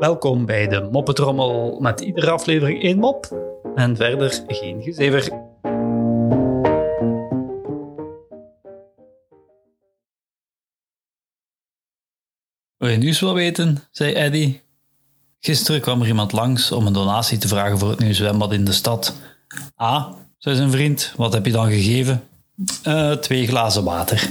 Welkom bij de Moppetrommel met iedere aflevering één mop en verder geen gezever. Wil je nieuws wel weten? zei Eddy. Gisteren kwam er iemand langs om een donatie te vragen voor het nieuwe zwembad in de stad. Ah, zei zijn vriend, wat heb je dan gegeven? "Eh, twee glazen water.